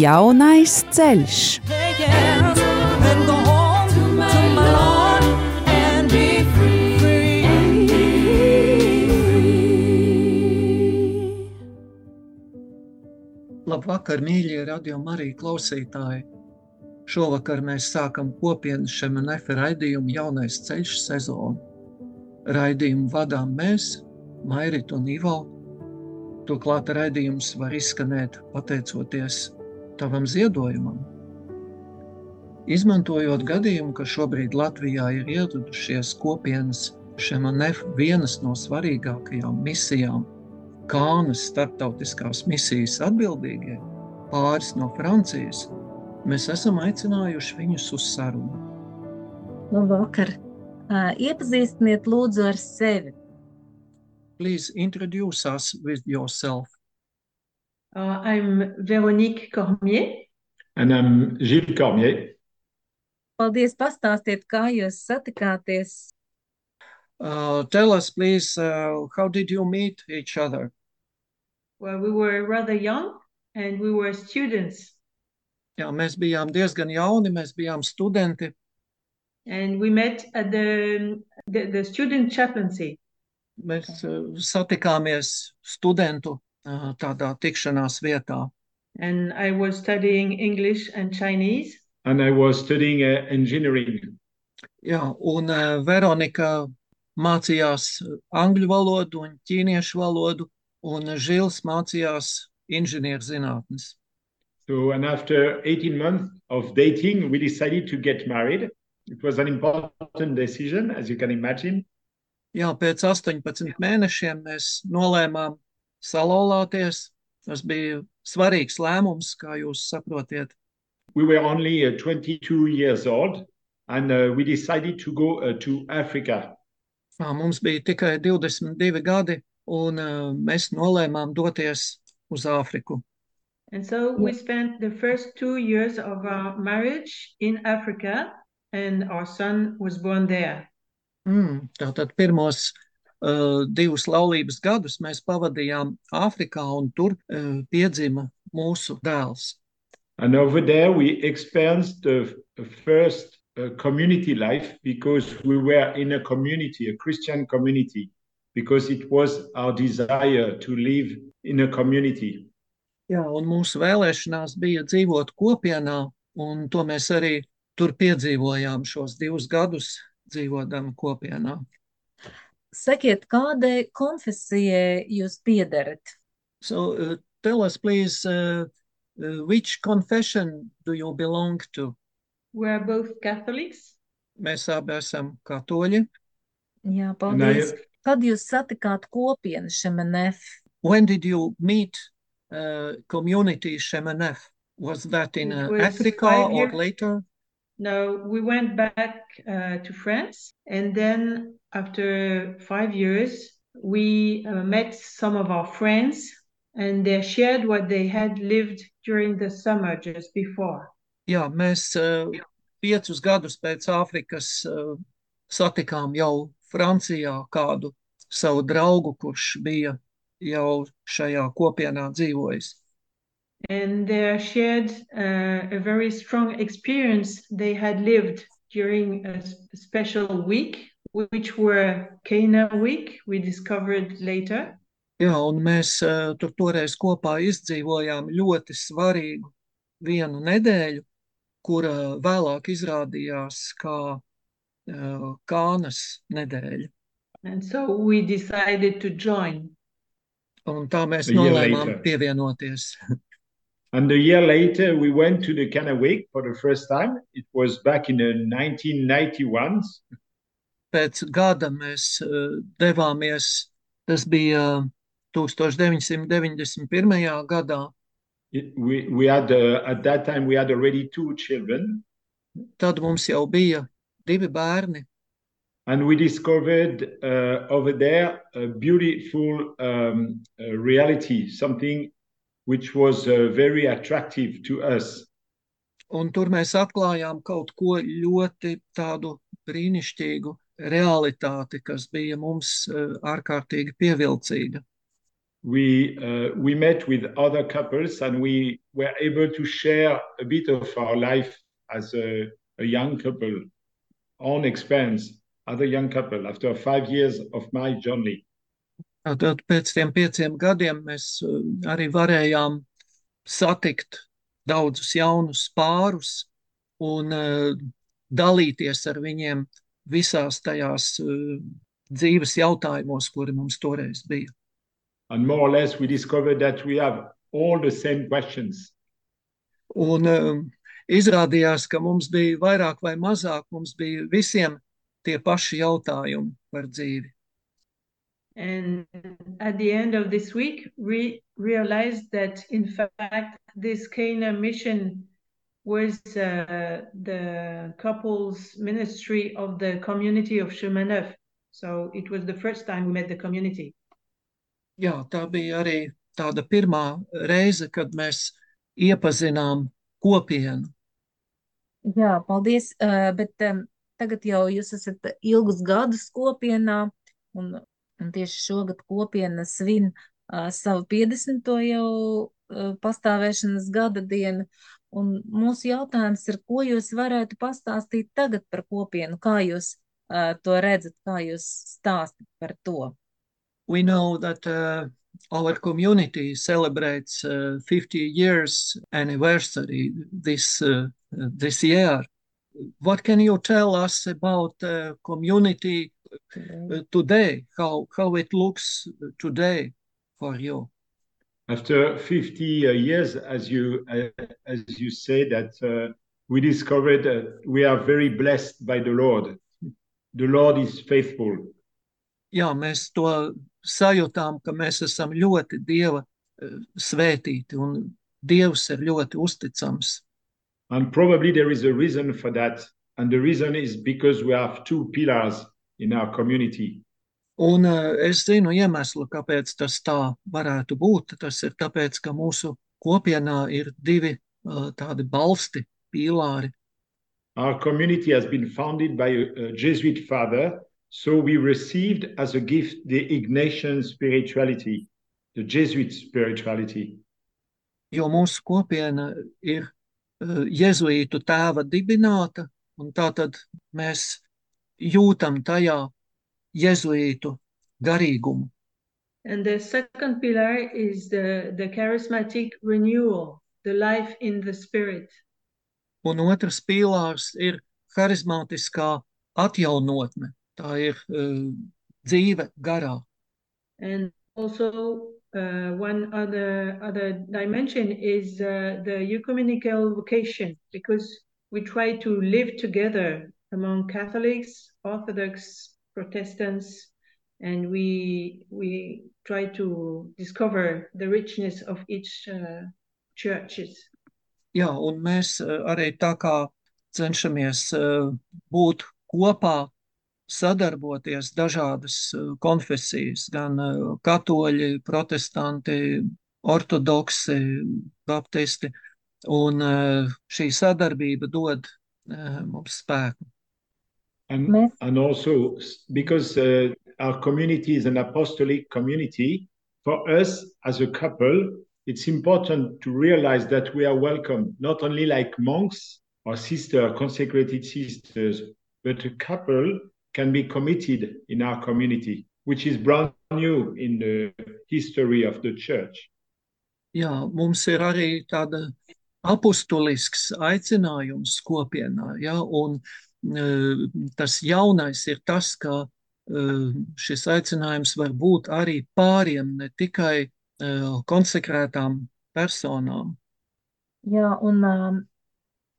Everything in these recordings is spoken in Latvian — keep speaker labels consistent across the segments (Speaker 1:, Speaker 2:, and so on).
Speaker 1: Jaunais ceļš.
Speaker 2: Labvakar, mīļie radio Marija klausītāji! Šovakar mēs sākam kopienas Šemenefa raidījumu jaunais ceļš sezonu. Raidījumu vadām mēs, Mairita un Ivo. Turklāt raidījums var izskanēt pateicoties tavam ziedojumam. Izmantojot gadījumu, ka šobrīd Latvijā ir ieradušies kopienas Šemenef vienas no svarīgākajām misijām Kānas starptautiskās misijas atbildīgie, pāris no Francijas, mēs esam aicinājuši viņus uz sarunu.
Speaker 3: Labvakar! Uh, iepazīstiniet lūdzu ar sevi.
Speaker 2: Please introduce us with yourself.
Speaker 4: Uh, I'm Véronique Cormier.
Speaker 5: And I'm Gilles Cormier.
Speaker 3: Paldies, pastāstiet, kā jūs satikāties.
Speaker 2: Uh, tell us, please, uh, how did you meet each other?
Speaker 4: Well, we were rather young and we were students.
Speaker 2: Jā, mēs bijām diezgan jauni, mēs bijām studenti.
Speaker 4: And we met at the, the, the student chaplaincy.
Speaker 2: Mēs uh, satikāmies studentu uh, tādā tikšanās vietā.
Speaker 4: And I was studying English and Chinese.
Speaker 5: And I was studying uh, engineering.
Speaker 2: Jā, un uh, Veronika mācījās angļu valodu un ķīniešu valodu, un Žils mācījās inženierzinātnes.
Speaker 5: So, and after 18 months of dating, we decided to get married. It was an important decision, as you can imagine.
Speaker 2: Jā, pēc 18 mēnešiem mēs nolēmām salauzties. Tas bija svarīgs lēmums, kā jūs saprotiet.
Speaker 5: We were only uh, 22 years old, and uh, we decided to go uh, to Africa.
Speaker 2: Jā, mums bija tikai 22 gadi, un uh, mēs nolēmām doties uz Āfriku.
Speaker 4: And so we spent the first two years of our marriage in Africa, and our son was born there.
Speaker 2: Mm, tātad pirmos uh, divus laulības gadus mēs pavadījām Āfrikā, un tur uh, piedzima mūsu dēls.
Speaker 5: And over there, we experienced the first uh, community life because we were in a community, a Christian community, because it was our desire to live in a community.
Speaker 2: Jā, un mūsu vēlēšanās bija dzīvot kopienā, un to mēs arī tur piedzīvojām šos divus gadus, dzīvodami kopienā.
Speaker 3: Sakiet, kādai konfesijai jūs piederat?
Speaker 2: So, uh, tell us, please, uh, uh, which confession do you belong to?
Speaker 4: We are both Catholics.
Speaker 2: Mēs abi esam katoļi.
Speaker 3: Jā,
Speaker 5: And I,
Speaker 3: paldies. Kad jūs satikāt kopienu Šemenef?
Speaker 2: When did you meet uh, community Shemenef? Was that in
Speaker 4: It
Speaker 2: uh,
Speaker 4: was
Speaker 2: Africa
Speaker 4: five
Speaker 2: or
Speaker 4: years-
Speaker 2: later?
Speaker 4: No, we went back uh, to France, and then after five years, we uh, met some of our friends, and they shared what they had lived during the summer just before.
Speaker 2: Jā, mēs uh, piecus gadus pēc Āfrikas uh, satikām jau Francijā kādu savu draugu, kurš bija jau šajā kopienā dzīvojis.
Speaker 4: And they shared uh, a very strong experience they had lived during a special week, which were Cana week, we discovered later.
Speaker 2: Jā, un mēs uh, tur toreiz kopā izdzīvojām ļoti svarīgu vienu nedēļu, kura vēlāk izrādījās kā uh, Kānas nedēļa.
Speaker 4: And so we decided to join.
Speaker 2: Un tā mēs
Speaker 5: A year
Speaker 2: nolēmām
Speaker 5: later.
Speaker 2: pievienoties.
Speaker 5: and a year later, we went to the Cana Wake for the first time. It was back in uh, 1991.
Speaker 2: Pēc gada mēs uh, devāmies, tas bija 1991. gadā,
Speaker 5: it, we, we had, uh, at that time, we had already two children.
Speaker 2: Tad mums jau bija divi bērni,
Speaker 5: And we discovered uh, over there a beautiful um, uh, reality, something which was uh, very attractive to us.
Speaker 2: un tur mēs atklājām kaut ko ļoti tādu brīnišķīgu realitāti, kas bija mums eh, ārkārtīgi pievilcīga.
Speaker 5: We, uh, we met with other couples and we were able to share a bit of our life as a, a young couple, own experience as a young couple after five years of marriage only.
Speaker 2: Tad pēc tiem pieciem gadiem mēs eh, arī varējām satikt daudzus jaunus pārus un uh, dalīties ar viņiem visās tajās uh, dzīves jautājumos, kuri mums toreiz bija.
Speaker 5: And more or less, we discovered that we have all the same questions.
Speaker 2: Un uh, izrādījās, ka mums bija vairāk vai mazāk, mums bija visiem tie paši jautājumi par dzīvi.
Speaker 4: And at the end of this week, we realized that in fact, this Cana mission was uh, the couple's ministry of the community of Shemanef. So it was the first time we met the community.
Speaker 2: Jā, tā bija arī tāda pirmā reize, kad mēs iepazinām kopienu.
Speaker 3: Jā, paldies. Uh, bet um, tagad jau jūs esat ilgus gadus kopienā, un, un tieši šogad kopiena svin uh, savu 50. jau uh, pastāvēšanas gada dienu. Un mūsu jautājums ir, ko jūs varētu pastāstīt tagad par kopienu, kā jūs uh, to redzat, kā jūs stāstat par to?
Speaker 2: We know that uh, our community celebrates uh, 50 years anniversary this uh, this year. What can you tell us about uh, community uh, today? How how it looks today for you?
Speaker 5: After 50 uh, years, as you uh, as you say, that uh, we discovered uh, we are very blessed by the Lord. The Lord is faithful.
Speaker 2: Jā, mēs to sajūtām, ka mēs esam ļoti Dieva svētīti un Dievs ir ļoti uzticams.
Speaker 5: And probably there is a reason for that. And the reason is because we have two pillars in our community.
Speaker 2: Un uh, es zinu iemeslu, kāpēc tas tā varētu būt. Tas ir tāpēc, ka mūsu kopienā ir divi uh, tādi balsti, pīlāri.
Speaker 5: Our community has been founded by a, Jesuit father. So we received as a gift the Ignatian spirituality, the Jesuit spirituality.
Speaker 2: Jo mūsu kopiena ir uh, jēzuītu tēva dibināta, un tātad mēs jūtam tajā jēzuītu garīgumu.
Speaker 4: And the second pillar is the, the charismatic renewal, the life in the spirit.
Speaker 2: Un otrs pīlārs ir harizmātiskā atjaunotne. Tā ir uh, dzīve garā.
Speaker 4: And also uh, one other other dimension is uh, the ecumenical vocation, because we try to live together among Catholics, Orthodox, Protestants, and we we try to discover the richness of each uh, churches.
Speaker 2: Jā, un mēs uh, arī tā kā cenšamies uh, būt kopā, sadarboties dažādas uh, konfesijas, gan katoļi, protestanti, ortodoksi, baptisti, un šī sadarbība dod mums spēku.
Speaker 5: And, and also because uh, our community is an apostolic community, for us as a couple, it's important to realize that we are welcome, not only like monks or sister, consecrated sisters, but a couple can be committed in our community, which is brand new in the history of the church.
Speaker 2: Jā, mums ir arī tāda apustulisks aicinājums kopienā, ja, un uh, tas jaunais ir tas, ka uh, šis aicinājums var būt arī pāriem, ne tikai uh, konsekrētām personām.
Speaker 3: Jā, un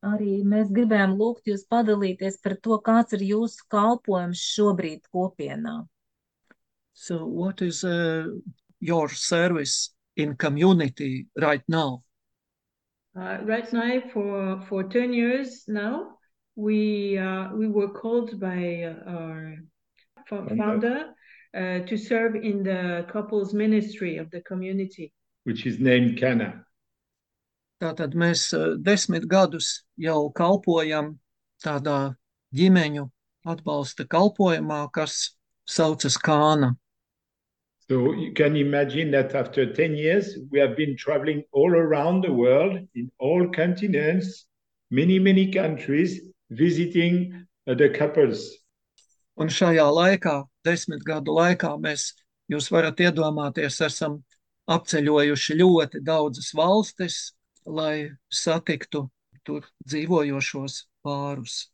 Speaker 3: arī mēs gribējām lūgt jūs padalīties par to, kāds ir jūsu kalpojums šobrīd kopienā.
Speaker 2: So what is uh, your service in community right now?
Speaker 4: Uh, right now, for for ten years now, we uh, we were called by our founder uh, to serve in the couples ministry of the community,
Speaker 5: which is named Cana.
Speaker 2: Tātad mēs uh, desmit gadus jau kalpojam tādā ģimeņu atbalsta kalpojumā, kas saucas Kāna.
Speaker 5: So you can imagine that after 10 years, we have been traveling all around the world in all continents, many, many countries, visiting uh, the couples.
Speaker 2: Un šajā laikā, desmit gadu laikā, mēs, jūs varat iedomāties, esam apceļojuši ļoti daudzas valstis, lai satiktu tur dzīvojošos pārus.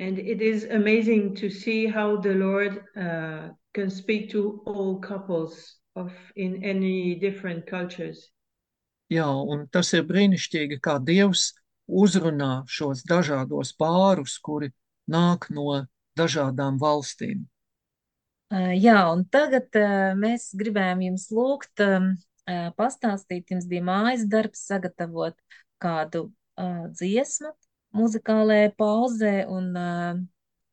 Speaker 4: And it is amazing to see how the Lord uh, can speak to all couples of in any different cultures.
Speaker 2: Jā, un tas ir brīnišķīgi, kā Dievs uzrunā šos dažādos pārus, kuri nāk no dažādām valstīm.
Speaker 3: Jā, un tagad mēs gribējām jums lūgt, pastāstīt, jums bija mājas darbs, sagatavot kādu dziesmu, muzikālajai pauzē, un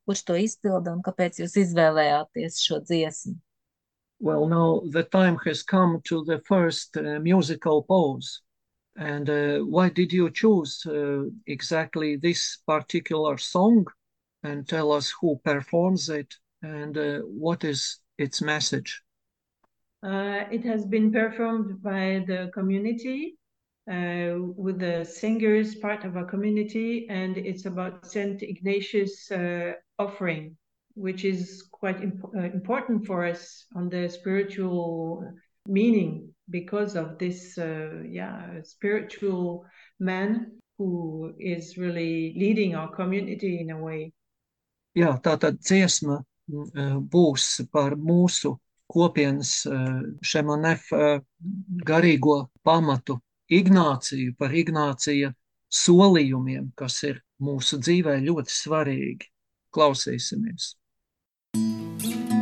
Speaker 3: kurš to izpilda un kāpēc jūs izvēlējāties šo dziesmu?
Speaker 2: Well, now the time has come to the first uh, musical pause. And uh, why did you choose uh, exactly this particular song? And tell us who performs it and uh, what is its message.
Speaker 4: Uh, it has been performed by the community uh, with the singers part of our community, and it's about Saint Ignatius uh, offering, which is quite imp important for us on the spiritual meaning because of this, uh, yeah, spiritual man who is really leading our community in a way.
Speaker 2: Jā, tā tad dziesma uh, būs par mūsu kopienas šemonef garīgo pamatu Ignāciju, par Ignācija solījumiem, kas ir mūsu dzīvē ļoti svarīgi. Klausīsimies!
Speaker 6: Alleluia, Alleluia,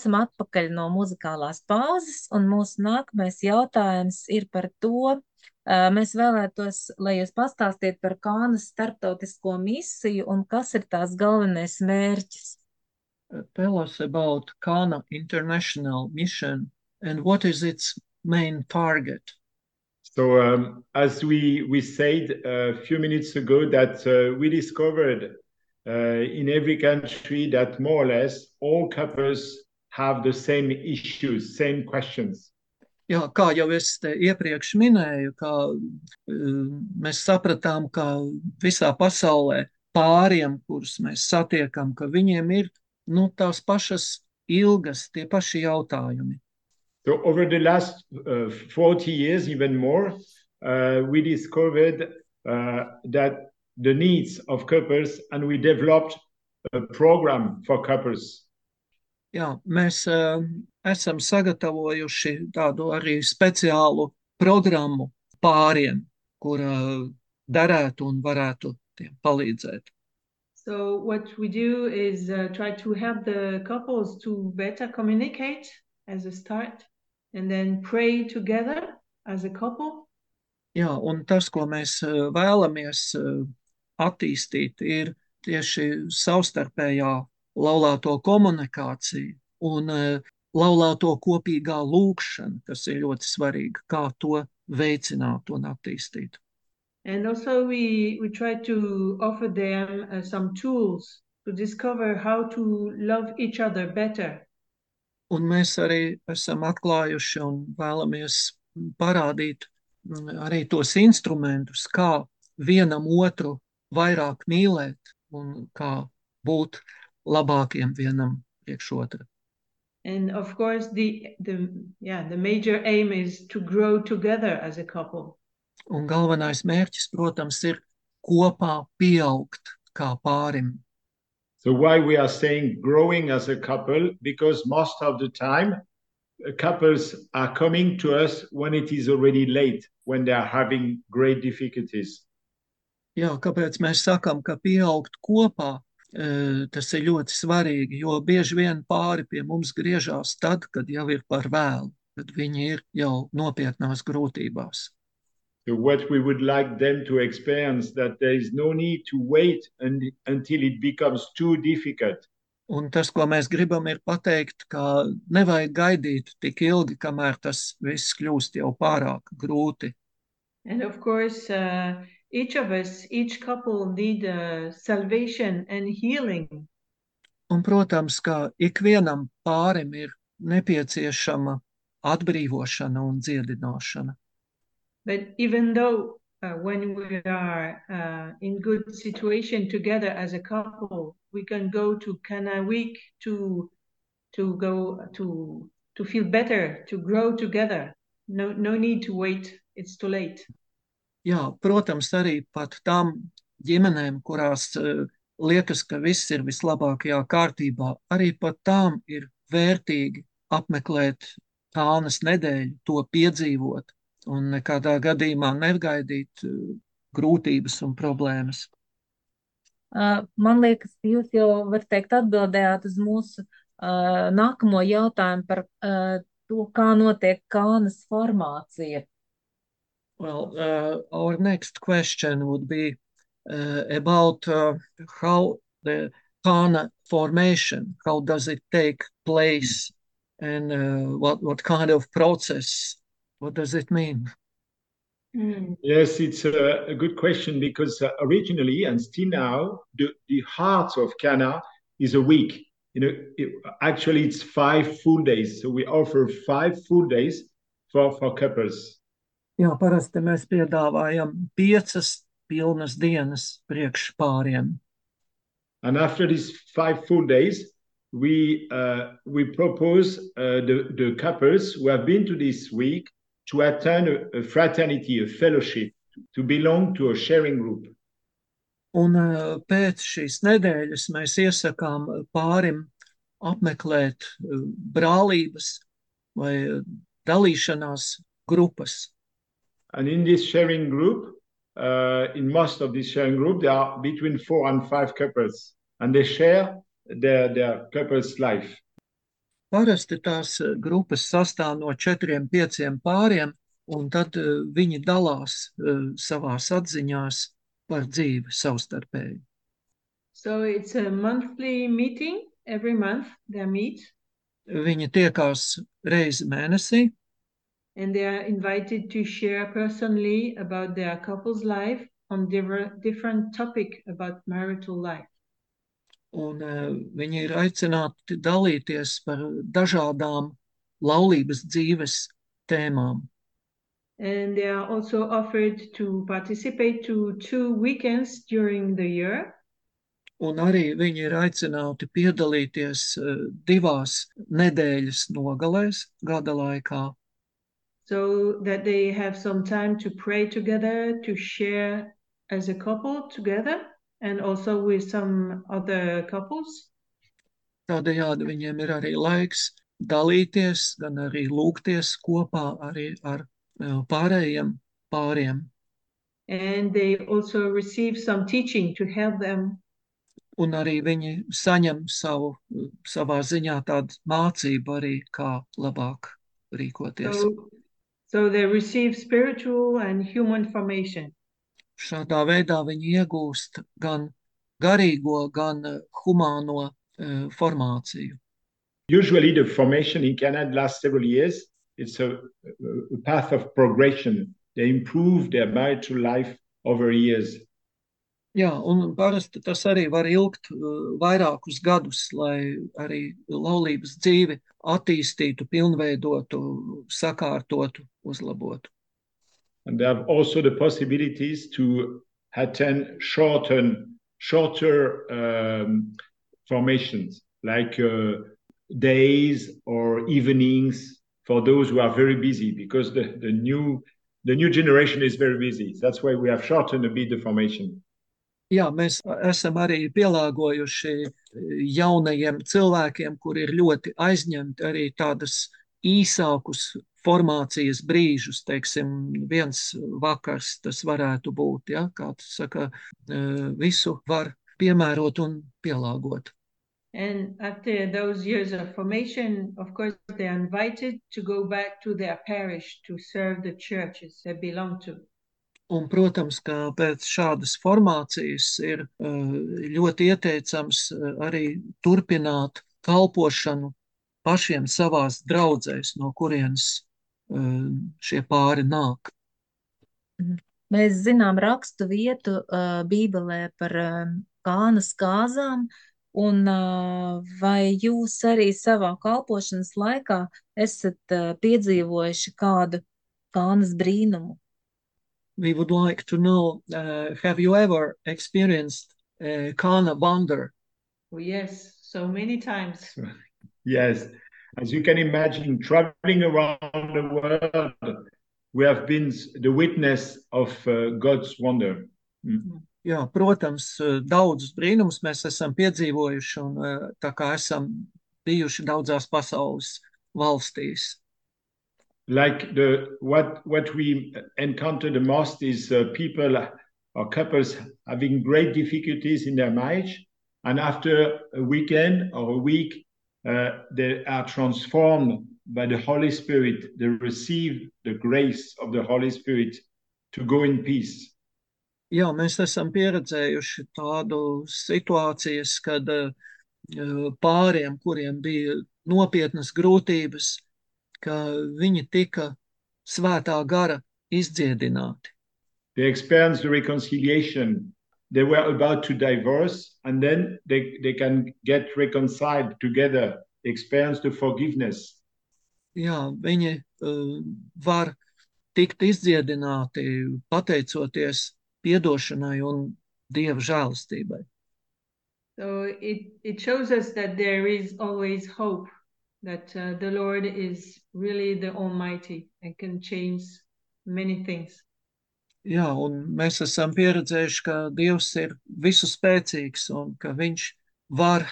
Speaker 3: Esam atpakaļ no muzikālās pauzes, un mūsu nākamais jautājums ir par to, mēs vēlētos, lai jūs pastāstiet par Kānas starptautisko misiju un kas ir tās galvenais mērķis.
Speaker 2: Tell us about Kana International Mission and what is its main target?
Speaker 5: So, um, as we, we said a few minutes ago, that uh, we discovered uh, in every country that more or less all couples have the same issues, same questions.
Speaker 2: Jā, kā jau es iepriekš minēju, ka mēs sapratām, ka visā pasaulē pāriem, kurus mēs satiekam, ka viņiem ir nu, tās pašas ilgas, tie paši jautājumi.
Speaker 5: So over the last uh, 40 years, even more, uh, we discovered uh, that the needs of couples and we developed a program for couples.
Speaker 2: Jā, mēs uh, esam sagatavojuši tādu arī speciālu programmu pāriem, kur uh, derētu un varētu tiem palīdzēt.
Speaker 4: So what we do is uh, try to help the couples to better communicate as a start and then pray together as a couple.
Speaker 2: Jā, un tas, ko mēs vēlamies attīstīt, ir tieši savstarpējā laulāto komunikāciju un uh, laulāto kopīgā lūkšana, kas ir ļoti svarīga, kā to veicināt un attīstīt.
Speaker 4: And also we, we try to offer them uh, some tools to discover how to love each other better.
Speaker 2: Un mēs arī esam atklājuši un vēlamies parādīt arī tos instrumentus, kā vienam otru vairāk mīlēt un kā būt labākiem vienam priekš otra.
Speaker 4: And of course, the, the, yeah, the major aim is to grow together as a couple.
Speaker 2: Un galvenais mērķis, protams, ir kopā pieaugt kā pārim.
Speaker 5: So why we are saying growing as a couple? Because most of the time, couples are coming to us when it is already late, when they are having great difficulties.
Speaker 2: Jā, kāpēc mēs sakam, ka pieaugt kopā tas ir ļoti svarīgi, jo bieži vien pāri pie mums griežās tad, kad jau ir par vēlu, kad viņi ir jau nopietnās grūtībās.
Speaker 5: So what we would like them to experience that there is no need to wait and, until it becomes too difficult.
Speaker 2: Un tas, ko mēs gribam, ir pateikt, ka nevajag gaidīt tik ilgi, kamēr tas viss kļūst jau pārāk grūti.
Speaker 4: And of course, uh, each of us, each couple need uh, salvation and healing.
Speaker 2: Un, protams, ka ikvienam pārim ir nepieciešama atbrīvošana un dziedināšana.
Speaker 4: But even though uh, when we are uh, in good situation together as a couple, we can go to Cana Week to to go to to feel better, to grow together. No no need to wait. It's too late.
Speaker 2: Jā, protams, arī pat tām ģimenēm, kurās uh, liekas, ka viss ir vislabākajā kārtībā, arī pat tām ir vērtīgi apmeklēt tānas nedēļu, to piedzīvot un nekādā gadījumā negaidīt uh, grūtības un problēmas.
Speaker 3: Man liekas, jūs jau varat teikt atbildējāt uz mūsu uh, nākamo jautājumu par uh, to, kā notiek kānas formācija.
Speaker 2: Well, uh, our next question would be uh, about uh, how the Kana formation, how does it take place and uh, what what kind of process? What does it mean?
Speaker 5: Yes, it's a, a good question because uh, originally and still now, the, the heart of Kana is a week. You know, it, actually, it's five full days. So we offer five full days for, for couples.
Speaker 2: Jā, parasti mēs piedāvājam piecas pilnas dienas priekš pāriem.
Speaker 5: And after these five full days, we uh, we propose uh, the, the couples who have been to this week to attend a, a fraternity, a fellowship, to belong to a sharing group.
Speaker 2: Un uh, pēc šīs nedēļas mēs iesakām pārim apmeklēt uh, brālības vai uh, dalīšanās grupas.
Speaker 5: And in this sharing group, uh, in most of this sharing group, there are between four and five couples, and they share their, their couple's life.
Speaker 2: Parasti tās uh, grupas sastāv no četriem, pieciem pāriem, un tad uh, viņi dalās uh, savās atziņās par dzīvi savstarpēji.
Speaker 4: So it's a monthly meeting. Every month they meet
Speaker 2: Viņi tiekās reizi mēnesī,
Speaker 4: and they are invited to share personally about their couple's life on different different topic about marital life.
Speaker 2: un uh, viņi ir aicināti dalīties par dažādām laulības dzīves tēmām.
Speaker 4: And they are also offered to participate to two weekends during the year.
Speaker 2: Un arī viņi ir aicināti piedalīties uh, divās nedēļas nogalēs gada laikā,
Speaker 4: so that they have some time to pray together, to share as a couple together, and also with some other couples.
Speaker 2: Tādējādi viņiem ir arī laiks dalīties, gan arī lūgties kopā arī ar uh, pārējiem pāriem.
Speaker 4: And they also receive some teaching to help them
Speaker 2: Un arī viņi saņem savu, savā ziņā tādu mācību arī, kā labāk rīkoties.
Speaker 4: So, so they receive spiritual and human formation.
Speaker 2: Šādā veidā viņi iegūst gan garīgo, gan humāno uh, formāciju.
Speaker 5: Usually, the formation in Canada lasts several years. It's a, a path of progression. They improve their marital life over years.
Speaker 2: Jā, un parasti tas arī var ilgt uh, vairākus gadus, lai arī laulības dzīvi attīstītu, pilnveidotu, sakārtotu, uzlabotu.
Speaker 5: And they have also the possibilities to attend shorter, shorter um, formations, like uh, days or evenings for those who are very busy, because the, the new the new generation is very busy. That's why we have shortened a bit the formation.
Speaker 2: Jā, mēs esam arī pielāgojuši eh, jaunajiem cilvēkiem, kuri ir ļoti aizņemti, arī tādas īsākus formācijas brīžus, teiksim, viens vakars tas varētu būt, ja, kā tu saka, eh, visu var piemērot un pielāgot.
Speaker 4: And after those years of formation, of course, they are invited to go back to their parish to serve the churches they belong to.
Speaker 2: Un, protams, ka pēc šādas formācijas ir eh, ļoti ieteicams eh, arī turpināt kalpošanu pašiem savās draudzēs, no kurienes eh, šie pāri nāk.
Speaker 3: Mēs zinām rakstu vietu Bībelē par kānas kāzām, un vai jūs arī savā kalpošanas laikā esat piedzīvojuši kādu kānas brīnumu?
Speaker 2: We would like to know, uh, have you ever experienced a Kana wonder?
Speaker 4: Oh, yes, so many times.
Speaker 5: Yes, as you can imagine, traveling around the world, we have been the witness of uh, God's wonder. Mm.
Speaker 2: Jā, protams, eh, daudzus brīnumus mēs esam piedzīvojuši un eh, tā kā esam bijuši daudzās pasaules valstīs.
Speaker 5: Like the what what we encounter the most is uh, people or couples having great difficulties in their marriage, and after a weekend or a week, uh, they are transformed by the Holy Spirit. They receive the grace of the Holy Spirit to go in peace.
Speaker 2: Jā, mēs esam pieredzējuši tādu situācijas, kad uh, pāriem, kuriem bija nopietnas grūtības, ka viņi tika svētā gara izdziedināti.
Speaker 5: They experienced the reconciliation. They were about to divorce, and then they, they can get reconciled together, experience the forgiveness.
Speaker 2: Jā, viņi uh, var tikt izdziedināti pateicoties piedošanai un Dieva žēlastībai.
Speaker 4: So it, it shows us that there is always hope, that uh, the Lord is really the Almighty and can change many things.
Speaker 2: Jā, un mēs esam pieredzējuši, ka Dievs ir visu spēcīgs un ka Viņš var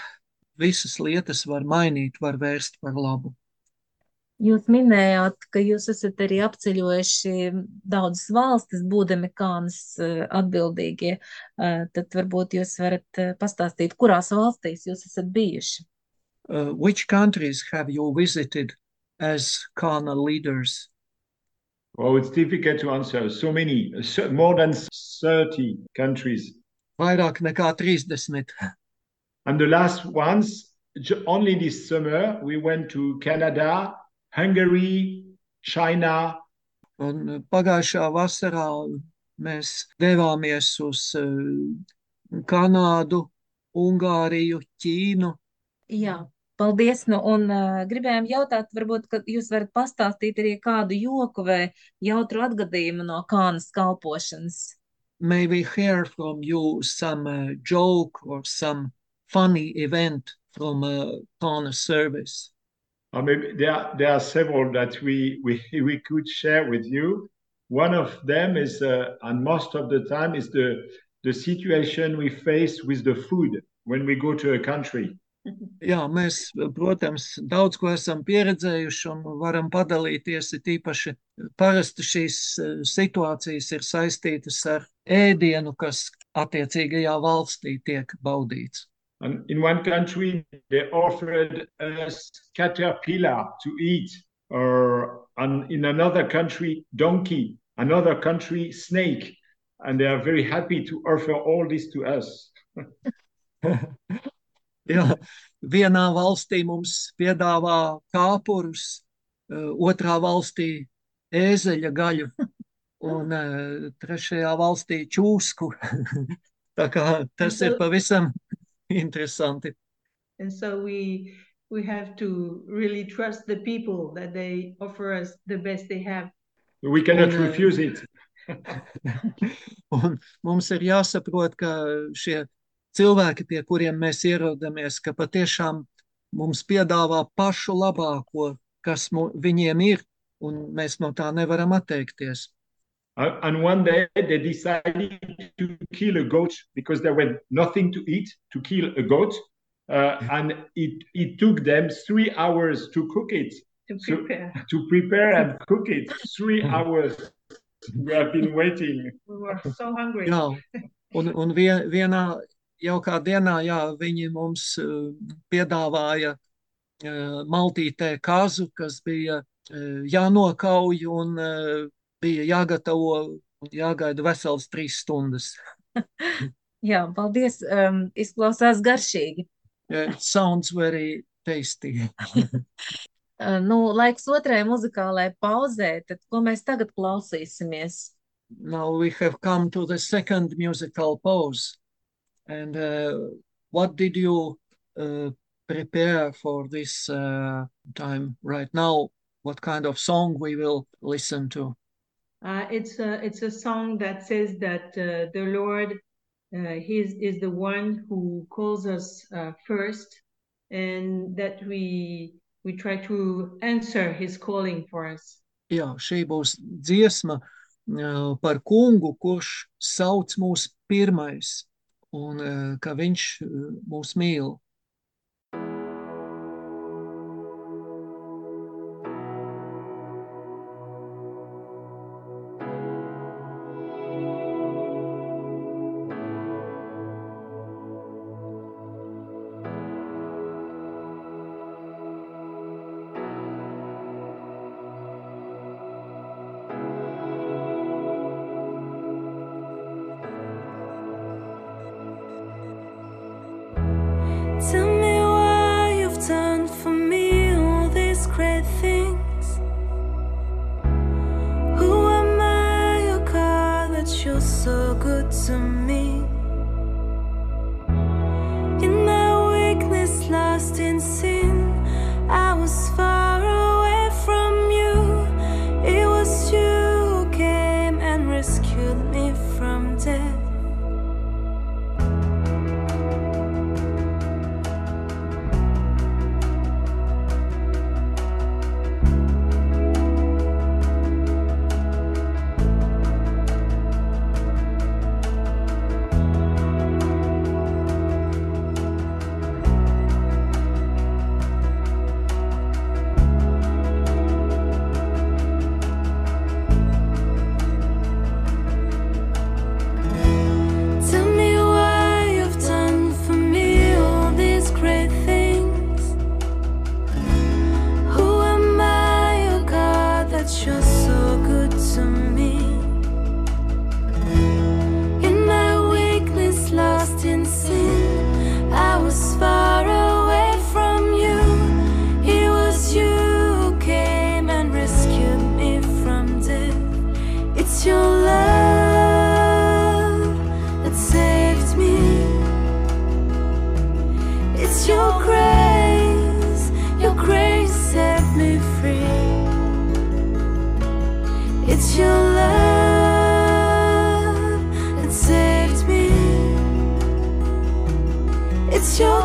Speaker 2: visas lietas var mainīt, var vērst par labu.
Speaker 3: Jūs minējāt, ka jūs esat arī apceļojuši daudzas valstis, būdami kānas eh, atbildīgie. Eh, Tad varbūt jūs varat eh, pastāstīt, kurās valstīs jūs esat bijuši.
Speaker 2: Uh, which countries have you visited as Kana leaders?
Speaker 5: Oh, it's difficult to answer. So many, so, more than 30 countries.
Speaker 2: Vairāk nekā 30.
Speaker 5: And the last ones, only this summer, we went to Canada, Hungary, China,
Speaker 2: Un pagājušā vasarā mēs devāmies uz uh, Kanādu, Ungāriju, Ķīnu.
Speaker 3: Jā, paldies. Nu, un uh, gribējām jautāt, varbūt, jūs varat pastāstīt arī kādu joku vai jautru atgadījumu no kānas kalpošanas.
Speaker 2: May we hear from you some uh, joke or some funny event from a Kana service?
Speaker 5: or maybe there are, there are several that we, we, we could share with you. One of them is, uh, and most of the time, is the, the situation we face with the food when we go to a country.
Speaker 2: Jā, mēs, protams, daudz ko esam pieredzējuši un varam padalīties. Ir tīpaši parasti šīs eh, situācijas ir saistītas ar ēdienu, kas attiecīgajā valstī tiek baudīts.
Speaker 5: And in one country, they offered us caterpillar to eat, or and in another country, donkey, another country, snake. And they are very happy to offer all this to us.
Speaker 2: Jā, vienā valstī mums piedāvā kāpurus, eh, otrā valstī ēzeļa gaļu un eh, trešajā valstī čūsku. Tā kā tas ir pavisam interesanti.
Speaker 4: And so we we have to really trust the people that they offer us the best they have.
Speaker 5: We cannot
Speaker 2: And, uh,
Speaker 5: refuse it.
Speaker 2: Un mums ir jāsaprot, ka šie cilvēki, pie kuriem mēs ierodamies, ka patiešām mums piedāvā pašu labāko, kas mu, viņiem ir, un mēs no tā nevaram atteikties.
Speaker 5: And one day they decided to kill a goat because there was nothing to eat to kill a goat. Uh, and it, it took them three hours to cook it,
Speaker 4: To
Speaker 5: So-
Speaker 4: prepare.
Speaker 5: to prepare and cook it. Three hours. We have been waiting.
Speaker 4: We were so hungry.
Speaker 2: Jā, un, un vien, vienā jaukā dienā jā, viņi mums uh, piedāvāja uh, maltītē kazu, kas bija uh, jānokauj un bija jāgatavo un jāgaida vesels trīs stundas.
Speaker 3: Jā, paldies. Um, izklausās garšīgi.
Speaker 2: Yeah, It sounds very tasty.
Speaker 3: Nu, laiks otrai muzikālai pauzē, tad ko mēs tagad klausīsimies?
Speaker 2: Now we have come to the second musical pause. And uh, what did you uh, prepare for this uh, time right now? What kind of song we will listen to?
Speaker 4: Uh, it's a it's a song that says that uh, the Lord, uh, He is, is the one who calls us uh, first, and that we we try to answer His calling for us.
Speaker 2: Jā, šī būs dziesma uh, par kungu, kurš sauc mūs pirmais un uh, ka viņš uh, mūs mīl.
Speaker 6: It's your love that saved me. It's your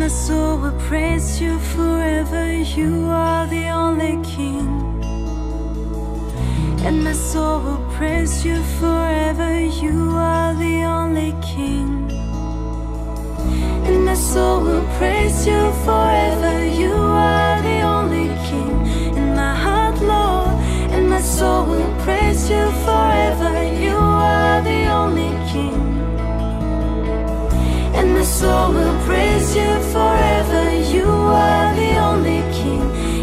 Speaker 6: my soul will praise you forever. You are the only King. And my soul will praise you forever. You are the only King. And my soul will praise you forever. You are the only King. In my heart, Lord. And my soul will praise you forever. You are the only King. And my soul will praise you forever. You are the only King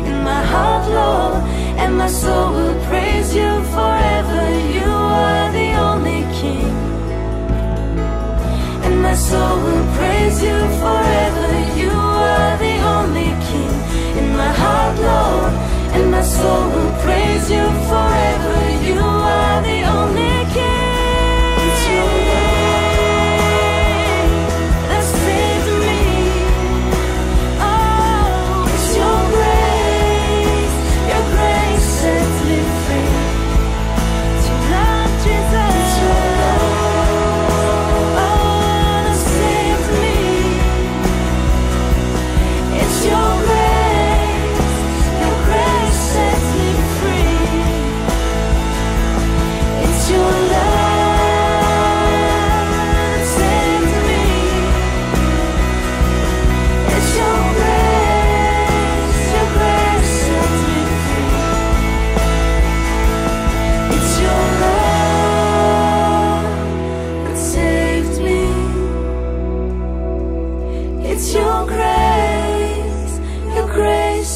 Speaker 6: in my heart, Lord. And my soul will praise you forever. You are the only King. And my soul will praise you forever. You are the only King in my heart, Lord. And my soul will praise you forever.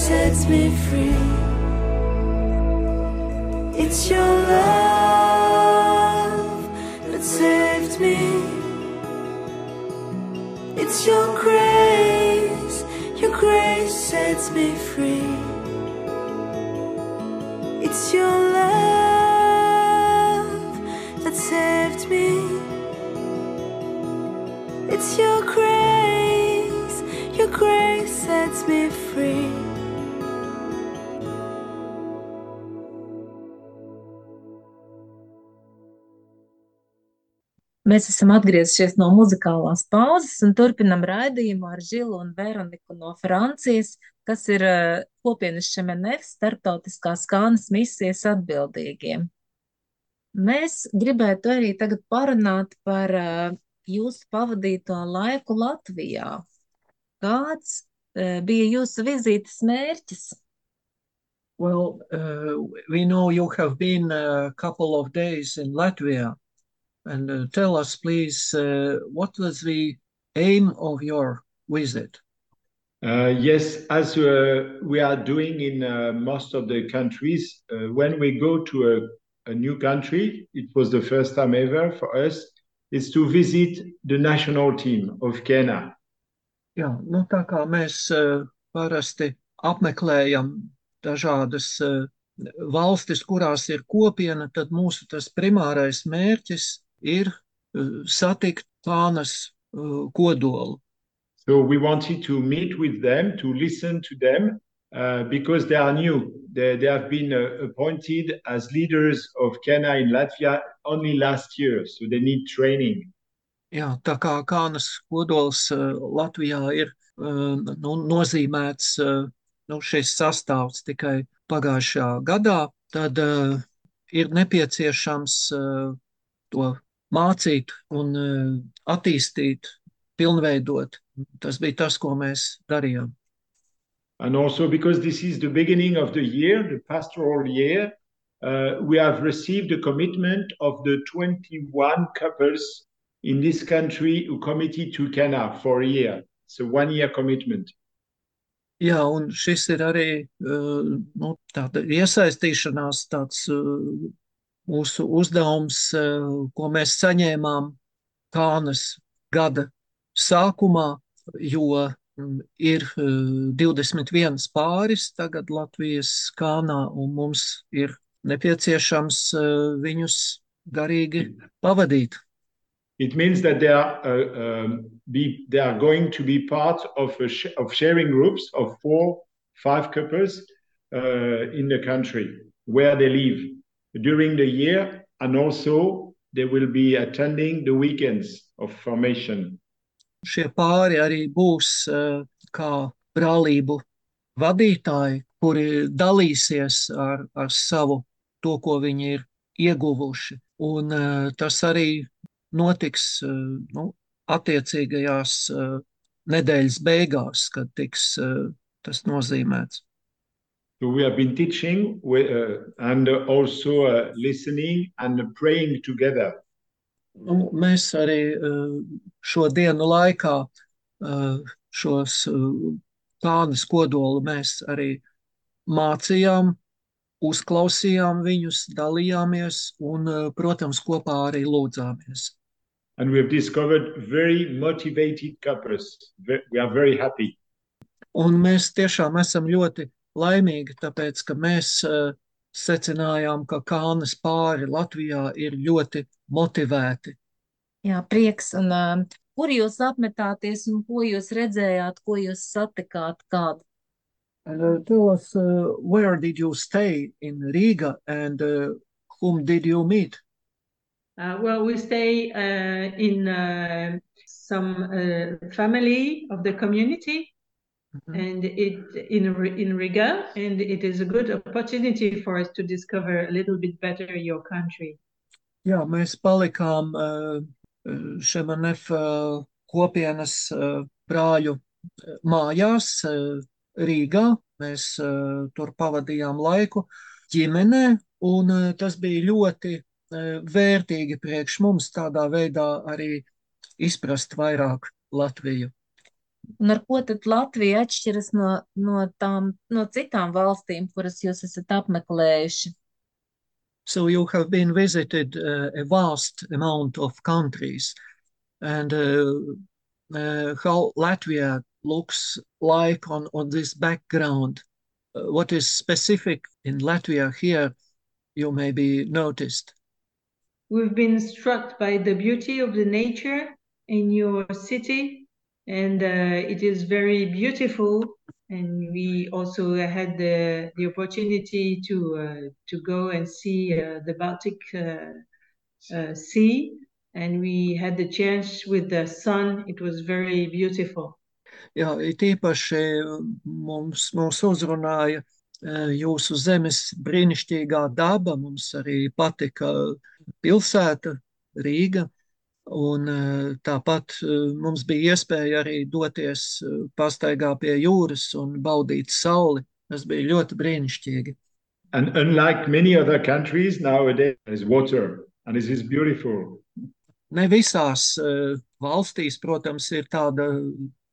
Speaker 6: sets me free. It's your love that saved me. It's your grace, your grace sets me free.
Speaker 3: Mēs esam atgriezušies no muzikālās pauzes un turpinam raidījumu ar Žilu un Veroniku no Francijas, kas ir uh, kopienas Šemenef starptautiskās kānas misijas atbildīgiem. Mēs gribētu arī tagad parunāt par uh, jūsu pavadīto laiku Latvijā. Kāds uh, bija jūsu vizītes mērķis?
Speaker 2: Well, uh, we know you have been a couple of days in Latvia. And uh, tell us, please, uh, what was the aim of your visit?
Speaker 5: Uh, yes, as uh, we are doing in uh, most of the countries, uh, when we go to a, a new country, it was the first time ever for us, is to visit the national team of Kenya.
Speaker 2: Jā, nu tā kā mēs uh, parasti apmeklējam dažādas uh, valstis, kurās ir kopiena, tad mūsu tas primārais mērķis ir uh, satikt pānas uh, kodolu.
Speaker 5: So we wanted to meet with them, to listen to them, uh, because they are new. They, they have been uh, appointed as leaders of Kenya in Latvia only last year, so they need training.
Speaker 2: Jā, tā kā kānas kodols uh, Latvijā ir uh, nu, nozīmēts uh, nu, šis sastāvs tikai pagājušajā gadā, tad uh, ir nepieciešams uh, to mācīt un uh, attīstīt, pilnveidot. Tas bija tas, ko mēs darījām.
Speaker 5: And also because this is the beginning of the year, the pastoral year, uh, we have received a commitment of the 21 couples in this country who committed to Kenya for a year. It's a one year commitment.
Speaker 2: Jā, un šis ir arī uh, nu, tāda iesaistīšanās, tāds uh, mūsu uzdevums, uh, ko mēs saņēmām Kānas gada sākumā, jo mm, ir uh, 21 pāris tagad Latvijas Kānā, un mums ir nepieciešams uh, viņus garīgi pavadīt.
Speaker 5: It means that they are uh, um, be they are going to be part of a sh- of sharing groups of four, five couples uh, in the country where they live during the year, and also they will be attending the weekends of formation.
Speaker 2: Šie pāri arī būs uh, kā brālību vadītāji, kuri dalīsies ar, ar savu to, ko viņi ir ieguvuši. Un uh, tas arī notiks uh, nu, attiecīgajās nedēļas beigās, kad tiks tas nozīmēts.
Speaker 5: So we have been teaching we- uh, and also uh, listening and praying together.
Speaker 2: Nu, mēs arī uh, šo dienu laikā šos plānus kodolu mēs arī mācījām, uzklausījām viņus, dalījāmies un, protams, kopā arī lūdzāmies.
Speaker 5: And we have discovered very motivated couples. We are very happy.
Speaker 2: Un mēs tiešām esam ļoti laimīgi, tāpēc, ka mēs uh, secinājām, ka Kānas pāri Latvijā ir ļoti motivēti.
Speaker 3: Jā, prieks. Un, uh, kur jūs apmetāties un ko jūs redzējāt, ko jūs satikāt kādu?
Speaker 2: And, uh, tell us, uh, where did you stay in Riga and uh, whom did you meet?
Speaker 4: Uh, well, we stay uh, in uh, some uh, family of the community,
Speaker 2: Mhm.
Speaker 4: and it in in Riga, and it is a good opportunity for us to discover a little bit better your country.
Speaker 2: Jā, mēs palikām uh, Šemanef uh, kopienas uh, brāļu uh, mājās uh, Rīgā. Mēs uh, tur pavadījām laiku ģimenē, un uh, tas bija ļoti uh, vērtīgi priekš mums tādā veidā arī izprast vairāk Latviju.
Speaker 3: Un ar ko tad Latvija atšķiras no, no tām, no citām valstīm, kuras jūs esat apmeklējuši?
Speaker 2: So you have been visited uh, a vast amount of countries, and uh, uh, how Latvia looks like on, on this background. Uh, what is specific in Latvia here, you may be noticed.
Speaker 4: We've been struck by the beauty of the nature in your city, and uh, it is very beautiful. And we also had the, the opportunity to uh, to go and see uh, the Baltic Sea, and we had the chance with the sun. It was very beautiful.
Speaker 2: Jā, it īpaši mums, mums uzrunāja jūsu zemes brīnišķīgā daba. Mums arī patika pilsēta Rīga. Un eh, tāpat eh, mums bija iespēja arī doties pastaigā pie jūras un baudīt sauli. Tas bija ļoti brīnišķīgi.
Speaker 5: And unlike many other countries nowadays, there's water, and this is beautiful.
Speaker 2: Ne visās uh, valstīs, protams, ir tāda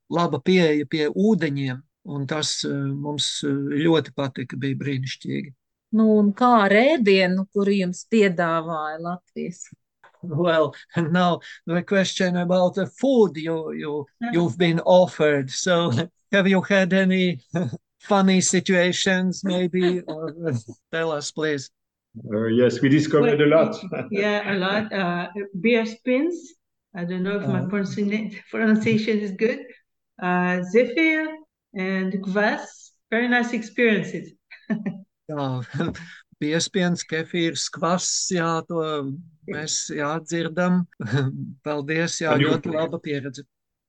Speaker 2: laba pieeja pie ūdeņiem, un tas uh, mums ļoti patika, bija brīnišķīgi.
Speaker 3: Nu, un kā ar ēdienu, kuru jums piedāvāja Latvijas?
Speaker 2: Well, and now the question about the food you you you've been offered. So, have you had any funny situations, maybe? Or tell us, please.
Speaker 5: Uh, yes, we discovered a lot.
Speaker 4: yeah, a lot. Uh, beer spins. I don't know if my
Speaker 2: Uh.
Speaker 4: pronunciation is good. Uh, zephyr and kvass. Very nice experiences.
Speaker 2: Jā, piespiens, kefīrs, kvass, jā, to mēs jā, dzirdam. Paldies, jā,
Speaker 5: jūs-
Speaker 2: ļoti laba pieredze.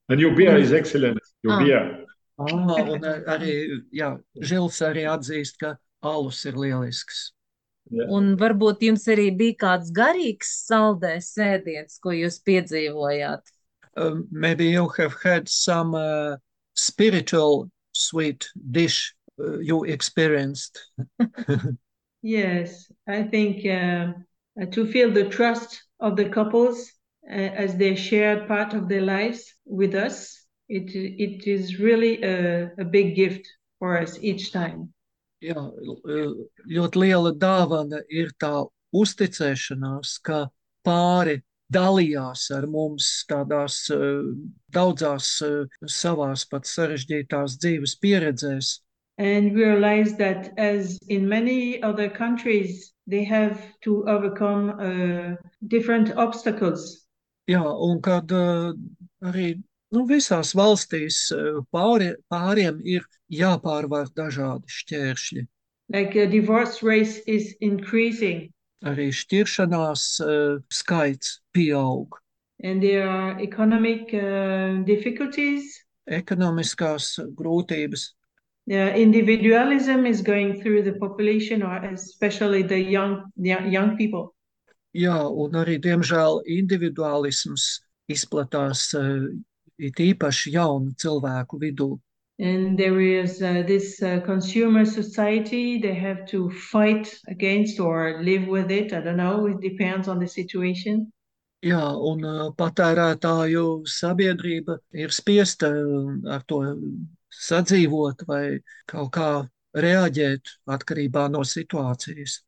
Speaker 5: and your beer is excellent. Your
Speaker 3: Ah.
Speaker 5: beer.
Speaker 2: Ah, un arī, jā, Žils arī atzīst, ka alus ir lielisks.
Speaker 3: Un varbūt jums arī bija kāds garīgs saldēs ēdiens, ko jūs piedzīvojāt.
Speaker 2: Um, maybe you have had some uh, spiritual sweet dish uh, you experienced.
Speaker 4: Yes, I think uh, to feel the trust of the couples uh, as they share part of their lives with us, it it is really a, a big gift for us each time.
Speaker 2: Jā, ļoti liela dāvana ir tā uzticēšanās, ka pāri dalījās ar mums tādās uh, daudzās uh, savās pat sarežģītās dzīves pieredzēs.
Speaker 4: And we realize that, as in many other countries, they have to overcome uh, different obstacles.
Speaker 2: Jā, un kad uh, arī nu, visās valstīs uh, pāri, pāriem ir jāpārvar dažādi šķēršļi.
Speaker 4: Like a divorce rate is increasing,
Speaker 2: Arī šķiršanās uh, skaits pieaug,
Speaker 4: and there are economic uh, difficulties.
Speaker 2: ekonomiskās grūtības.
Speaker 4: Yeah, individualism is going through the population, or especially the young young, young people.
Speaker 2: Jā, un arī, diemžēl, individuālisms izplatās uh, it īpaši jaunu cilvēku vidū.
Speaker 4: And there is uh, this uh, consumer society. They have to fight against or live with it. I don't know. It depends on the situation.
Speaker 2: Jā, un uh, patērētāju sabiedrība ir spiesta uh, ar to sadzīvot vai kaut kā reaģēt atkarībā no situācijas.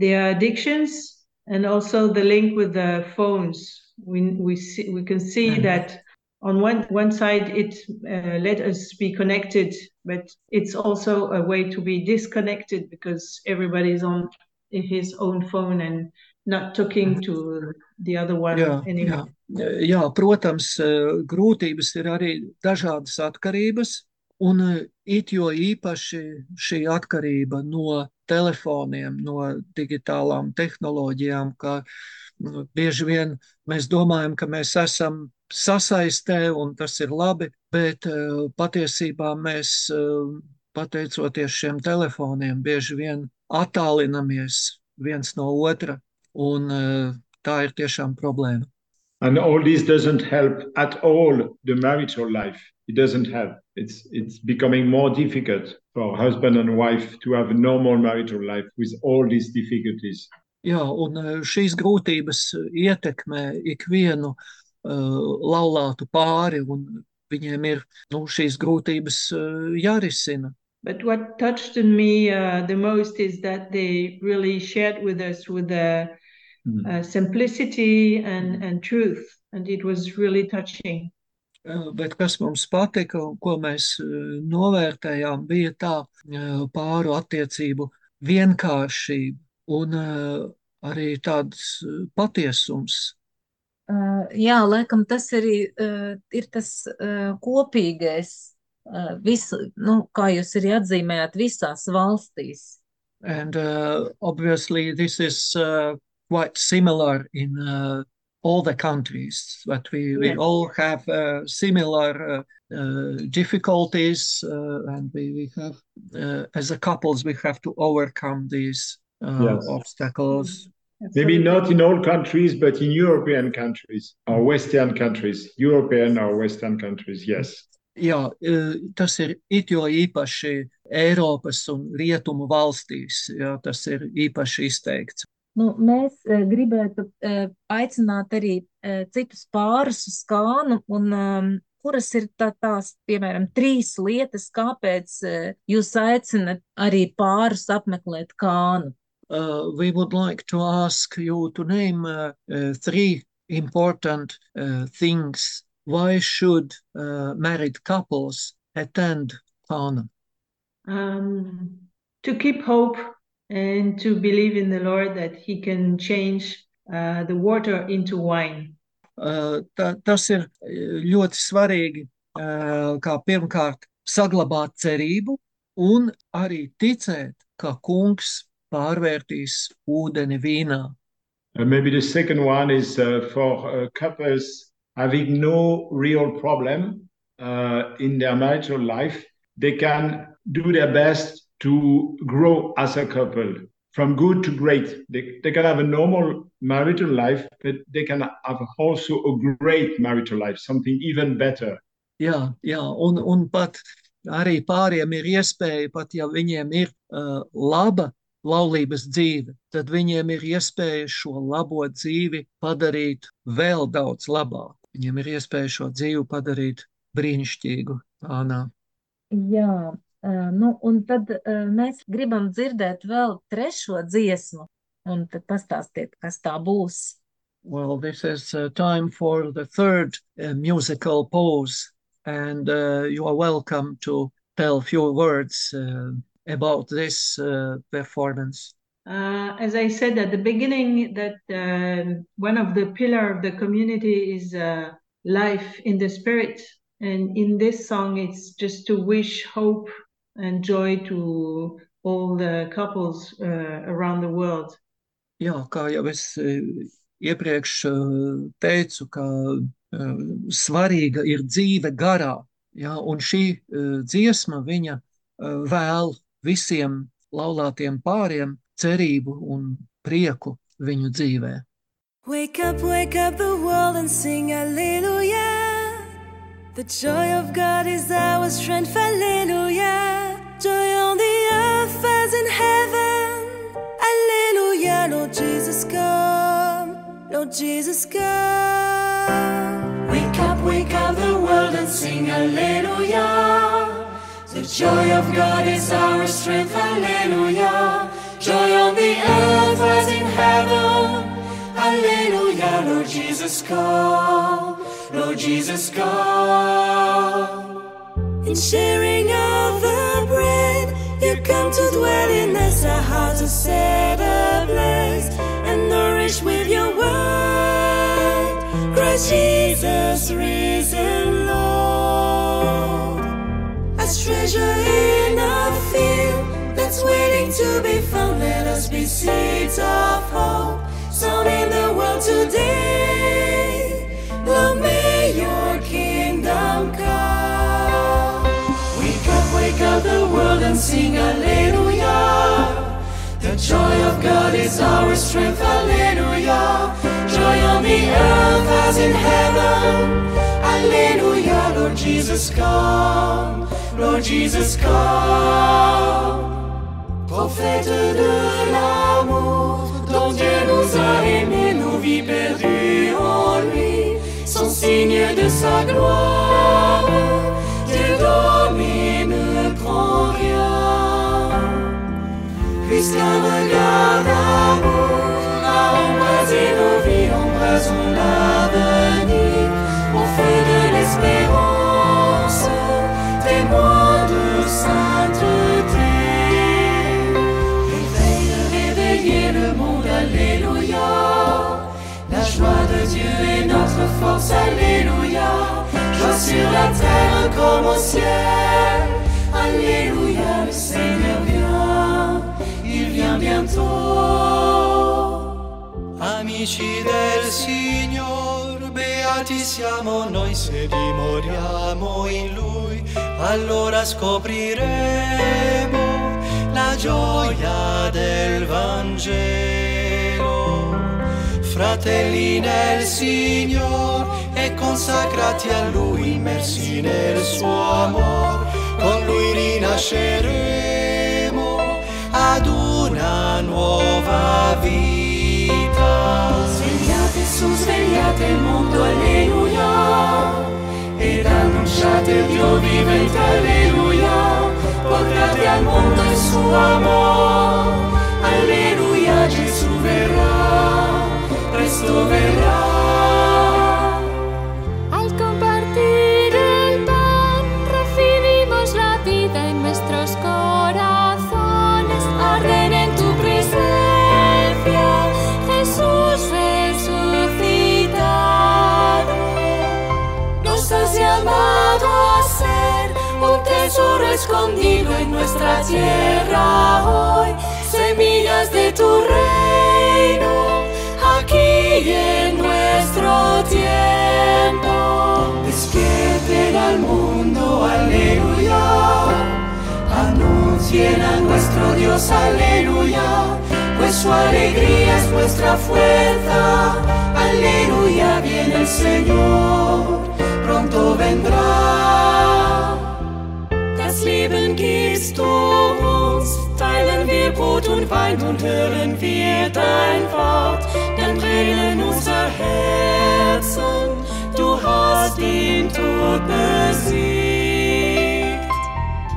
Speaker 4: Are addictions, and also the link with the phones. We we see, we can see
Speaker 2: Mhm.
Speaker 4: that on one one side it uh, let us be connected, but it's also a way to be disconnected because everybody's on his own phone and not talking to the other one
Speaker 2: Jā,
Speaker 4: anymore.
Speaker 2: jā. jā, protams, eh, grūtības ir arī dažādas atkarības, un eh, it jo īpaši šī atkarība no telefoniem, no digitālām tehnoloģijām, ka nu, bieži vien mēs domājam, ka mēs esam sasaistē un tas ir labi, bet eh, patiesībā mēs, eh, pateicoties šiem telefoniem, bieži vien attālinamies viens no otra, un tā ir tiešām problēma.
Speaker 5: And all this doesn't help at all the marital life. It doesn't help. It's it's becoming more difficult for husband and wife to have a normal marital life with all these difficulties.
Speaker 2: Jā, un eh, šīs grūtības ietekmē ikvienu uh, laulātu pāri, un viņiem ir nu, šīs grūtības uh, jārisina.
Speaker 4: But what touched me uh, the most is that they really shared with us with the
Speaker 5: Mm.
Speaker 4: uh, simplicity and, and truth. And it was really touching.
Speaker 2: Uh, Bet kas mums patika un ko mēs uh, novērtējām, bija tā uh, pāru attiecību vienkāršība un arī tāds patiesums.
Speaker 3: Jā, laikam tas arī ir tas kopīgais, visu, nu, kā jūs arī atzīmējāt, visās valstīs.
Speaker 2: And uh, obviously, this is uh, quite similar in uh, all the countries, but we, we
Speaker 3: Yes.
Speaker 2: all have uh, similar uh, uh, difficulties, uh, and we, we have, uh, as a couples, we have to overcome these uh,
Speaker 5: Yes.
Speaker 2: obstacles.
Speaker 5: Maybe not in all countries, but in European countries or Western countries, European or Western countries, yes.
Speaker 2: Jā, uh, tas ir it jo īpaši Eiropas un Rietumu valstīs, jā, tas ir īpaši izteikts.
Speaker 3: Nu, mēs eh, gribētu eh, aicināt arī eh, citus pārus uz kānu, un um, kuras ir tā, tās, piemēram, trīs lietas, kāpēc jūs aicinat arī pārus apmeklēt kānu.
Speaker 2: Uh, we would like to ask you to name uh, uh, three important uh, things. Why should uh, married couples attend Kana?
Speaker 4: Um, to keep hope and to believe in the Lord that He can change uh, the water into wine.
Speaker 2: Uh, ta, tas ir uh, ļoti svarīgi, uh, kā pirmkārt saglabāt cerību un arī ticēt, ka kungs pārvērtīs ūdeni vīnā.
Speaker 5: Uh, maybe the second one is uh, for uh, couples having no real problem uh, in their marital life. They can do their best to grow as a couple from good to great. They, they can have a normal marital life, but they can have also a great marital life, something even better.
Speaker 2: Jā, jā un, un pat arī pāriem ir iespēja, pat ja viņiem ir uh, laba laulības dzīve, tad viņiem ir iespēja šo labo dzīvi padarīt vēl daudz labāku. Viņiem ir iespēja šo dzīvi padarīt brīnišķīgu. Ānā.
Speaker 3: Jā, nu, un tad mēs gribam dzirdēt vēl trešo dziesmu, un tad pastāstiet, kas tā būs.
Speaker 2: Well, this is uh, time for the third uh, musical pause, and uh, you are welcome to tell a few words uh, about this uh, performance.
Speaker 4: Uh, as I said at the beginning, that one of the pillar of the community is uh, life in the spirit, and in this song, it's just to wish hope and joy to all the couples uh, around the world.
Speaker 2: Jā, kā jau es eh, iepriekš eh, teicu, ka eh, svarīga ir dzīve garā, jā, un šī dziesma viņa vēl visiem laulātiem pāriem cerību un prieku viņu dzīvē.
Speaker 6: Wake up, wake up the world and sing Alleluia. The joy of God is our strength, Alleluia. Joy on the earth as in heaven, Alleluia. Lord Jesus, come, Lord Jesus, come. Wake up, wake up the world and sing Alleluia. The joy of God is our strength, Alleluia. Joy on the earth as in heaven. Alleluia, Lord Jesus, come. Lord Jesus, come. In sharing of the bread, you come to dwell in us, our hearts are set ablaze and nourished with your word. Christ Jesus, risen Lord. As treasure in a field that's waiting to be found, let us be seeds of hope sown in the world today. And sing Alleluia. The joy of God is our strength, Alleluia. Joy on the earth as in heaven, Alleluia. Lord Jesus, come, Lord Jesus, come. Prophète de l'amour, dont Dieu nous a aimés, nos vies perdues en lui, sont signes de sa gloire. Force, Alléluia. Joie sur la terre comme au ciel, Alléluia. Le Seigneur bientôt.
Speaker 7: Amici del Signor, beati siamo noi se dimoriamo in Lui, allora scopriremo la gioia del Vangelo. Fratelli nel Signor e consacrati a Lui, immersi nel suo amor, con Lui rinasceremo nuova vita.
Speaker 6: Svegliate su, svegliate il mondo, alleluia. Ed annunciate il Dio vivente, alleluia. Portate al mondo il suo amor, alleluia. Gesù verrà, presto verrà. Llamado a ser un tesoro escondido en nuestra tierra hoy, semillas de tu reino, aquí en nuestro tiempo. Despierten al mundo, aleluya. Anuncien a nuestro Dios, aleluya. Pues su alegría es nuestra fuerza, aleluya. Viene el Señor, pronto vendrá. Das Leben gibst du uns, teilen wir Brot und Wein und hören wir dein Wort, dann brennen unser Herzen, du hast den Tod besiegt.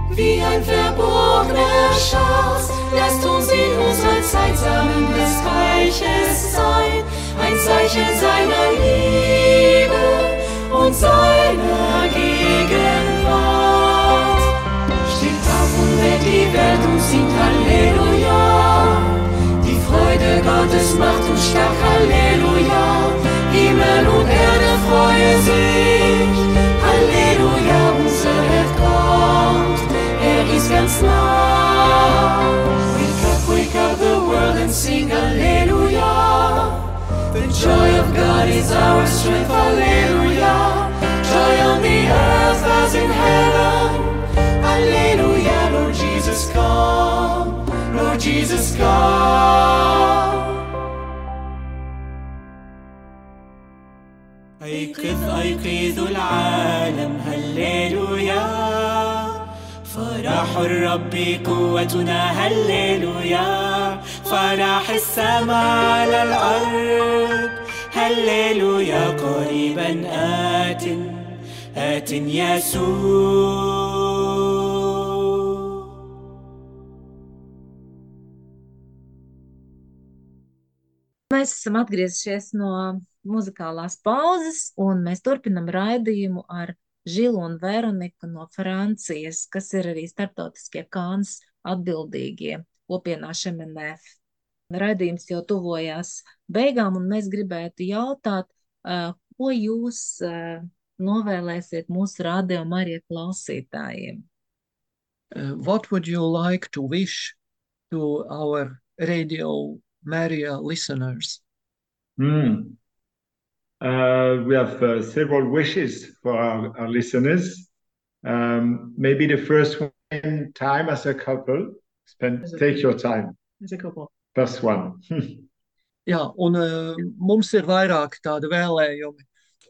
Speaker 6: Wie ein verborgener Schatz, lasst uns in unserer Zeit Samen des Reiches sein, ein Zeichen seiner Liebe und seiner Gegenwart. Steht auf und weckt die Welt und singt Halleluja. Die Freude Gottes macht uns stark, Halleluja. Himmel und Erde freuen sich, Halleluja. Unser Herr kommt, er ist ganz nah. Wake up, wake up the world and sing Alleluia. The joy of God is our strength, Alleluia. Joy on the earth as in heaven, Alleluia. Lord Jesus, come, Lord Jesus, come.
Speaker 7: أيقظ أيقظ العالم هللويا فرح الرب قوتنا هللويا فرح السماء على الأرض هللويا قريبا آت آت يسوع
Speaker 3: Mēs esam atgriezušies no muzikālās pauzes, un mēs turpinam raidījumu ar Žilu un Veroniku no Francijas, kas ir arī starptautiskie kāns atbildīgie kopienā Šemenef. Raidījums jau tuvojās beigām, un mēs gribētu jautāt, uh, ko jūs uh, novēlēsiet mūsu radio Marija klausītājiem?
Speaker 2: Uh, what would you like to wish to our Radio Maria listeners?
Speaker 5: Hmm. Uh, we have uh, several wishes for our, our listeners. Um, maybe the first one, time as a couple. Spend,
Speaker 4: As a
Speaker 5: take your time.
Speaker 4: as a couple.
Speaker 5: First one.
Speaker 2: Jā, un uh, mums ir vairāki tādi vēlējumi.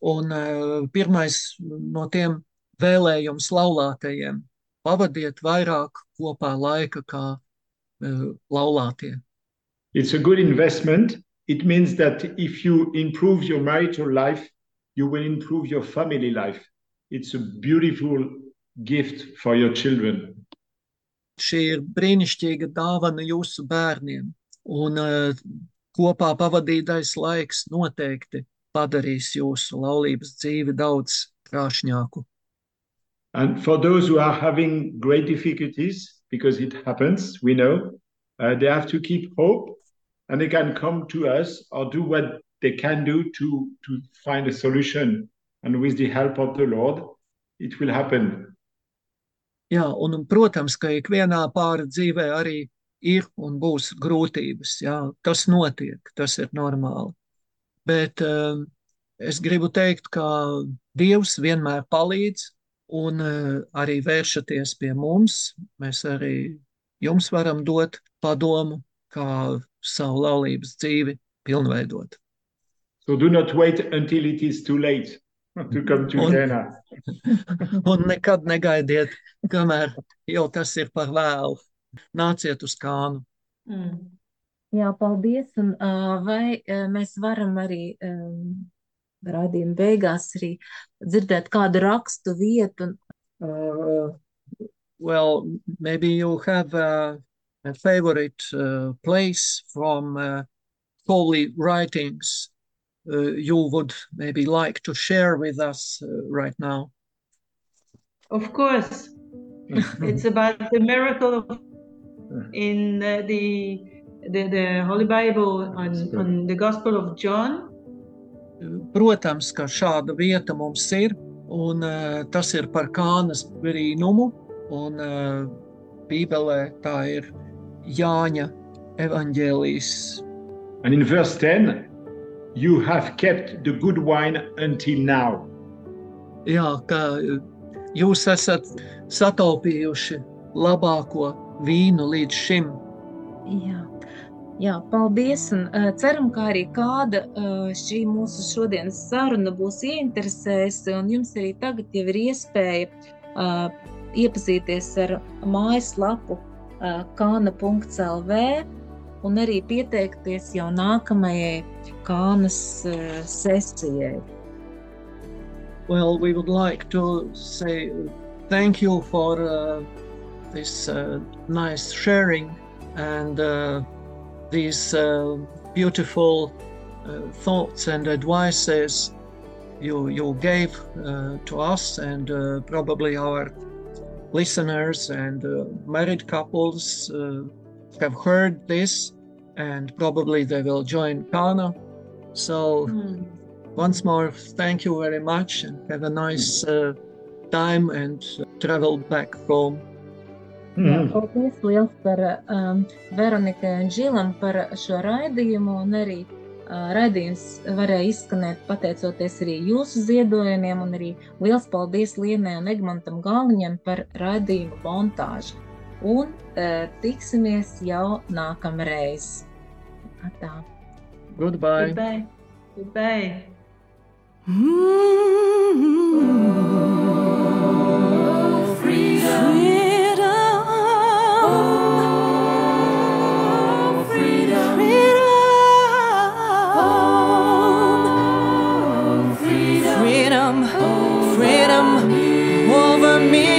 Speaker 2: Un uh, pirmais no tiem vēlējums laulātajiem - pavadiet vairāk kopā laika kā uh, laulātie.
Speaker 5: It's a good investment. It means that if you improve your marital life, you will improve your family life. It's a beautiful gift for your children.
Speaker 2: Ir brīnišķīga dāvana jūsu bērniem, un uh, kopā pavadītais laiks noteikti padarīs jūsu laulības dzīvi daudz krāšņāku.
Speaker 5: And for those who are having great difficulties, because it happens, we know, uh, they have to keep hope and they can come to us or do what they can do to, to find a solution. And with the help of the Lord, it will happen.
Speaker 2: Jā, un, protams, ka ikvienā pāra dzīvē arī ir un būs grūtības. Jā, tas notiek, tas ir normāli. Bet um, es gribu teikt, ka Dievs vienmēr palīdz, un uh, arī vēršaties pie mums. Mēs arī jums varam dot padomu, kā savu laulības dzīvi pilnveidot.
Speaker 5: So do not wait until it is too late to come to
Speaker 2: Un-
Speaker 5: Cana.
Speaker 2: Un nekad negaidiet, kamēr jau tas ir par vēlu. Nāciet uz kānu.
Speaker 4: Mm.
Speaker 3: Jā, paldies. Un, uh, vai uh, mēs varam arī um, raidījuma beigās arī dzirdēt kādu rakstu vietu?
Speaker 2: Uh, well, maybe you have a, a favorite uh, place from uh, holy writings you would maybe like to share with us uh, right now.
Speaker 4: Of course, it's about the miracle of in uh, the, the the Holy Bible on, on the Gospel of John.
Speaker 2: Protams, ka šāda vieta mums ir, un uh, tas ir par kānas brīnumu, un uh, Bībelē tā ir Jāņa evaņģēlijas
Speaker 5: And in verse 10, you have kept the good wine until now.
Speaker 2: Jā, ka uh, jūs esat sataupījuši labāko vīnu līdz šim.
Speaker 3: Jā. Jā, paldies. Un, uh, ceram, ka arī kāda uh, šī mūsu šodienas saruna būs ieinteresējusi. Un jums arī tagad jau ir iespēja uh, iepazīties ar mājaslapu uh, kāna.lv un arī pieteikties jau nākamajai kānas uh, sesijai.
Speaker 2: Well, we would like to say thank you for uh, this uh, nice sharing and uh, these uh, beautiful uh, thoughts and advices you you gave uh, to us and probably our listeners and married couples have heard this and probably they will join Kana. So
Speaker 4: Mm.
Speaker 2: once more, thank you very much and have a nice uh, time and uh, travel back home.
Speaker 5: Mhm.
Speaker 3: paldies liels par um, Veronikai un Žilam par šo raidījumu, un arī uh, raidījums varēja izskanēt pateicoties arī jūsu ziedojumiem, un arī liels paldies Lienai un Egmontam Galiņam par raidījumu montāžu. Un uh, tiksimies jau nākamreiz. Atā.
Speaker 2: Goodbye.
Speaker 4: Goodbye. Goodbye.
Speaker 6: Freedom, freedom over me.